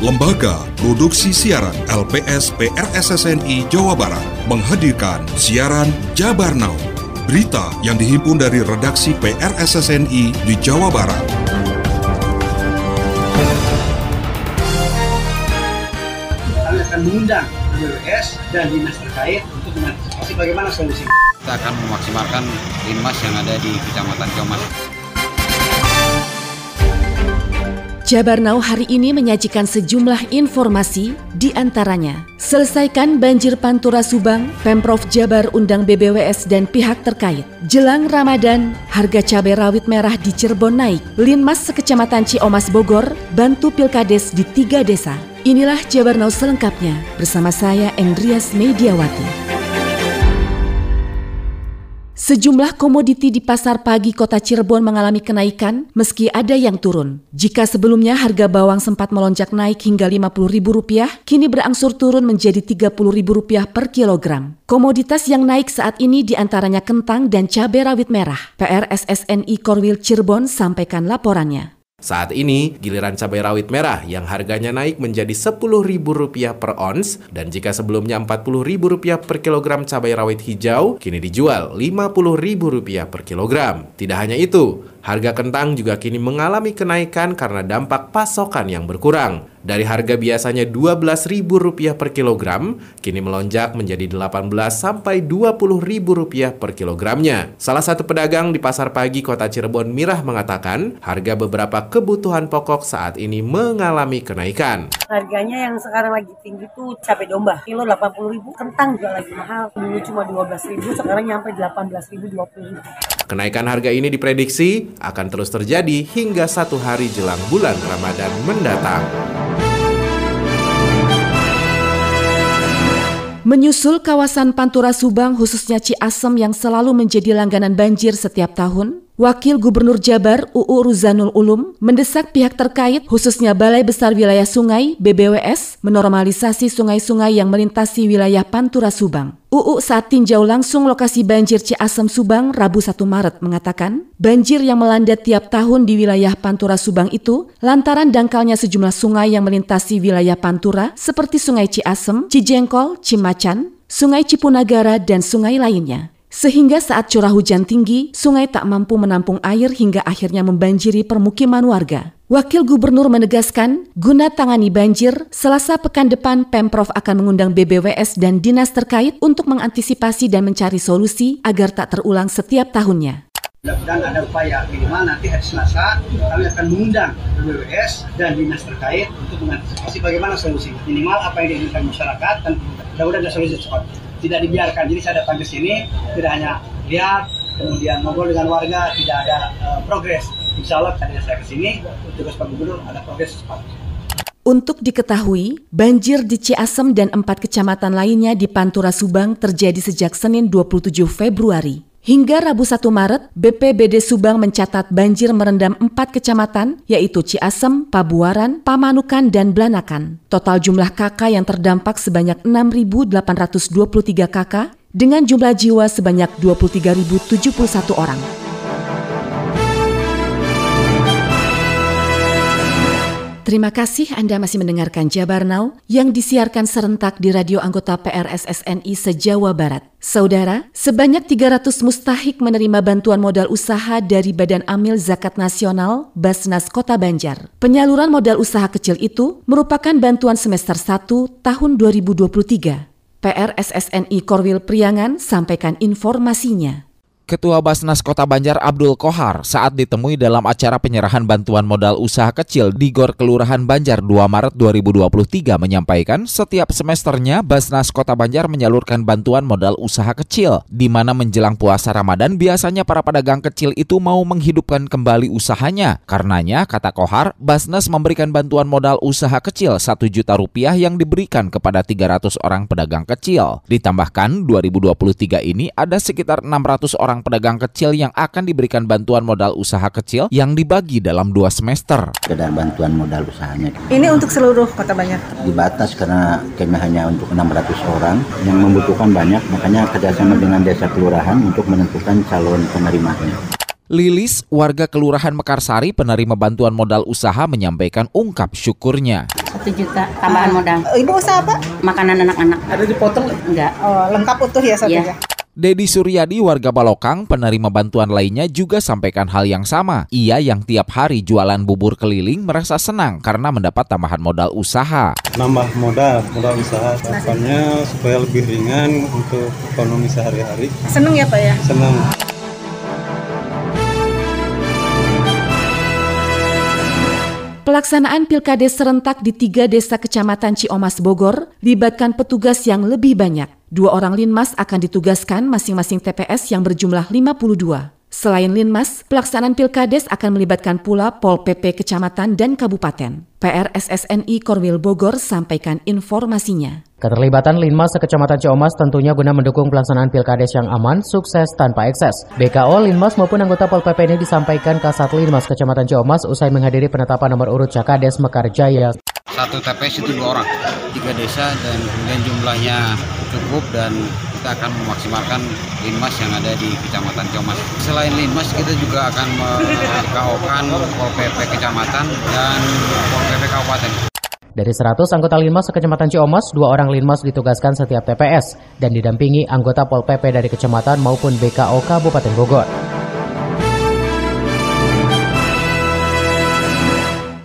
Lembaga Produksi Siaran LPS PRSSNI Jawa Barat menghadirkan siaran Jabar Now. Berita yang dihimpun dari redaksi PRSSNI di Jawa Barat. Kami akan mengundang BWS dan dinas terkait untuk mengantisipasi bagaimana solusi. Kita akan memaksimalkan linmas yang ada di Kecamatan Comas. Jabar Now hari ini menyajikan sejumlah informasi di antaranya Selesaikan banjir Pantura Subang, Pemprov Jabar undang BBWS dan pihak terkait. Jelang Ramadan, harga cabai rawit merah di Cirebon naik. Linmas sekecamatan Ciomas Bogor bantu Pilkades di tiga desa. Inilah Jabar Now selengkapnya bersama saya Endrias Mediawati. Sejumlah komoditi di pasar pagi kota Cirebon mengalami kenaikan meski ada yang turun. Jika sebelumnya harga bawang sempat melonjak naik hingga Rp50.000, kini berangsur turun menjadi Rp30.000 per kilogram. Komoditas yang naik saat ini di antaranya kentang dan cabai rawit merah. PRSSNI Korwil Cirebon sampaikan laporannya. Saat ini, giliran cabai rawit merah yang harganya naik menjadi Rp10.000 per ons dan jika sebelumnya Rp40.000 per kilogram cabai rawit hijau, kini dijual Rp50.000 per kilogram. Tidak hanya itu, Harga kentang juga kini mengalami kenaikan karena dampak pasokan yang berkurang. Dari harga biasanya Rp12.000 per kilogram, kini melonjak menjadi Rp18 sampai Rp20.000 per kilogramnya. Salah satu pedagang di pasar pagi kota Cirebon Mirah mengatakan, harga beberapa kebutuhan pokok saat ini mengalami kenaikan. Harganya yang sekarang lagi tinggi itu cabai domba, kilo Rp80.000, kentang juga lagi mahal. Dulu cuma Rp12.000, sekarang nyampe Rp18.000, Rp20.000. Kenaikan harga ini diprediksi akan terus terjadi hingga satu hari jelang bulan Ramadan mendatang. Menyusul kawasan Pantura Subang khususnya Ciasem yang selalu menjadi langganan banjir setiap tahun, Wakil Gubernur Jabar UU Ruzanul Ulum mendesak pihak terkait khususnya Balai Besar Wilayah Sungai BBWS menormalisasi sungai-sungai yang melintasi wilayah Pantura Subang. UU saat tinjau langsung lokasi banjir Ciasem Subang Rabu 1 Maret mengatakan, banjir yang melanda tiap tahun di wilayah Pantura Subang itu lantaran dangkalnya sejumlah sungai yang melintasi wilayah Pantura seperti Sungai Ciasem, Cijengkol, Cimacan, Sungai Cipunagara, dan sungai lainnya. Sehingga saat curah hujan tinggi, sungai tak mampu menampung air hingga akhirnya membanjiri permukiman warga. Wakil Gubernur menegaskan, guna tangani banjir, selasa pekan depan Pemprov akan mengundang BBWS dan dinas terkait untuk mengantisipasi dan mencari solusi agar tak terulang setiap tahunnya. Dan ada upaya minimal nanti hari Selasa kami akan mengundang BBWS dan dinas terkait untuk mengantisipasi bagaimana solusi minimal apa yang diinginkan masyarakat dan mudah-mudahan ada solusi cepat tidak dibiarkan. Jadi saya datang ke sini tidak hanya lihat, kemudian ngobrol dengan warga, tidak ada uh, progres. Insya Allah tadi saya ke sini, tugas Pak Gubernur ada progres cepat. Untuk diketahui, banjir di Ciasem dan empat kecamatan lainnya di Pantura Subang terjadi sejak Senin 27 Februari. Hingga Rabu 1 Maret, BPBD Subang mencatat banjir merendam empat kecamatan, yaitu Ciasem, Pabuaran, Pamanukan, dan Blanakan. Total jumlah kakak yang terdampak sebanyak 6.823 kakak, dengan jumlah jiwa sebanyak 23.071 orang. Terima kasih Anda masih mendengarkan Jabar Now yang disiarkan serentak di radio anggota PRSSNI se-Jawa Barat. Saudara, sebanyak 300 mustahik menerima bantuan modal usaha dari Badan Amil Zakat Nasional Basnas Kota Banjar. Penyaluran modal usaha kecil itu merupakan bantuan semester 1 tahun 2023. PRSSNI Korwil Priangan sampaikan informasinya. Ketua Basnas Kota Banjar Abdul Kohar saat ditemui dalam acara penyerahan bantuan modal usaha kecil di Gor Kelurahan Banjar 2 Maret 2023 menyampaikan setiap semesternya Basnas Kota Banjar menyalurkan bantuan modal usaha kecil di mana menjelang puasa Ramadan biasanya para pedagang kecil itu mau menghidupkan kembali usahanya. Karenanya, kata Kohar, Basnas memberikan bantuan modal usaha kecil 1 juta rupiah yang diberikan kepada 300 orang pedagang kecil. Ditambahkan 2023 ini ada sekitar 600 orang pedagang kecil yang akan diberikan bantuan modal usaha kecil yang dibagi dalam dua semester. Dan bantuan modal usahanya. Ini untuk seluruh kota Banjar? Dibatas karena kami hanya untuk 600 orang yang membutuhkan banyak, makanya kerjasama dengan desa kelurahan untuk menentukan calon penerimanya. Lilis, warga Kelurahan Mekarsari penerima bantuan modal usaha menyampaikan ungkap syukurnya. Satu juta tambahan modal. Ibu usaha apa? Makanan anak-anak. Ada dipotong Enggak. Oh, lengkap utuh ya satu Iya. Dedi Suryadi, warga Balokang, penerima bantuan lainnya juga sampaikan hal yang sama. Ia yang tiap hari jualan bubur keliling merasa senang karena mendapat tambahan modal usaha. nambah modal modal usaha harapannya supaya lebih ringan untuk ekonomi sehari-hari Seneng ya Pak ya? senang Pelaksanaan Pilkades serentak di tiga desa kecamatan Ciomas Bogor libatkan petugas yang lebih banyak. Dua orang linmas akan ditugaskan masing-masing TPS yang berjumlah 52. Selain linmas, pelaksanaan Pilkades akan melibatkan pula Pol PP Kecamatan dan Kabupaten. PRSSNI Korwil Bogor sampaikan informasinya. Keterlibatan Linmas sekecamatan Ciomas tentunya guna mendukung pelaksanaan pilkades yang aman, sukses tanpa ekses. BKO Linmas maupun anggota Pol PP ini disampaikan Kasat Linmas kecamatan Ciomas usai menghadiri penetapan nomor urut Cakades Mekarjaya. Satu TPS itu dua orang, tiga desa dan kemudian jumlahnya cukup dan kita akan memaksimalkan linmas yang ada di Kecamatan Comas. Selain linmas kita juga akan mengkaokan Pol PP Kecamatan dan Pol PP Kabupaten. Dari 100 anggota Linmas sekecamatan Ciomas, dua orang Linmas ditugaskan setiap TPS dan didampingi anggota Pol PP dari kecamatan maupun BKO Kabupaten Bogor.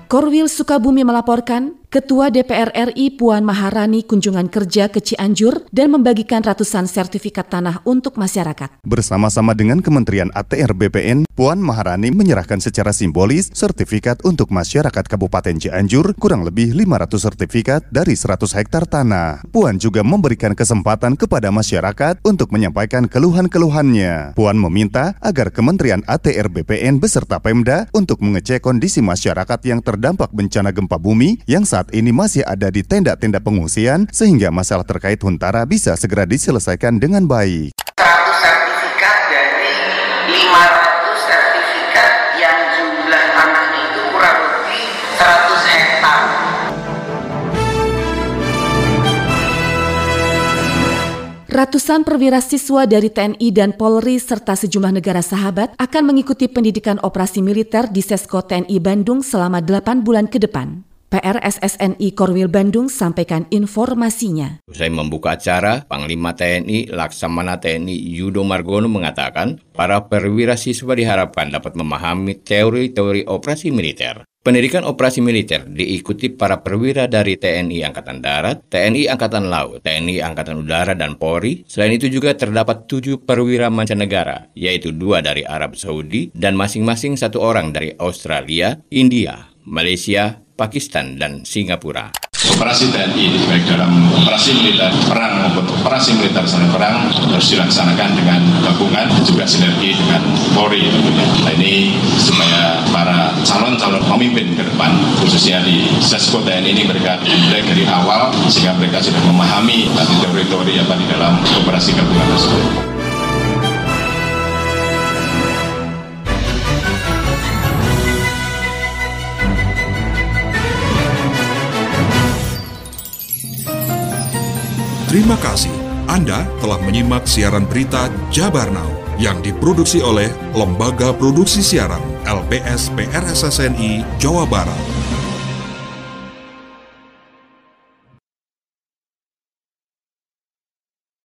Korwil Sukabumi melaporkan, Ketua DPR RI Puan Maharani kunjungan kerja ke Cianjur dan membagikan ratusan sertifikat tanah untuk masyarakat. Bersama-sama dengan Kementerian ATR BPN, Puan Maharani menyerahkan secara simbolis sertifikat untuk masyarakat Kabupaten Cianjur kurang lebih 500 sertifikat dari 100 hektar tanah. Puan juga memberikan kesempatan kepada masyarakat untuk menyampaikan keluhan-keluhannya. Puan meminta agar Kementerian ATR BPN beserta Pemda untuk mengecek kondisi masyarakat yang terdampak bencana gempa bumi yang saat ini masih ada di tenda-tenda pengungsian sehingga masalah terkait huntara bisa segera diselesaikan dengan baik. 100 sertifikat dari 500 sertifikat yang jumlah tanahnya itu kurang lebih 100 hektar. Ratusan perwira siswa dari TNI dan Polri serta sejumlah negara sahabat akan mengikuti pendidikan operasi militer di Sesko TNI Bandung selama 8 bulan ke depan. PRSSNI Korwil Bandung sampaikan informasinya. Usai membuka acara, Panglima TNI Laksamana TNI Yudo Margono mengatakan, para perwira siswa diharapkan dapat memahami teori-teori operasi militer. Pendidikan operasi militer diikuti para perwira dari TNI Angkatan Darat, TNI Angkatan Laut, TNI Angkatan Udara, dan Polri. Selain itu juga terdapat tujuh perwira mancanegara, yaitu dua dari Arab Saudi dan masing-masing satu orang dari Australia, India, Malaysia, Pakistan, dan Singapura. Operasi TNI baik dalam operasi militer perang maupun operasi militer selain perang harus dilaksanakan dengan gabungan juga sinergi dengan Polri. Nah ini supaya para calon-calon pemimpin ke depan khususnya di Sesko TNI ini mereka mulai dari awal sehingga mereka sudah memahami tadi teori-teori apa di dalam operasi gabungan tersebut. Terima kasih Anda telah menyimak siaran berita Jabar Now yang diproduksi oleh Lembaga Produksi Siaran LPS PRSSNI Jawa Barat.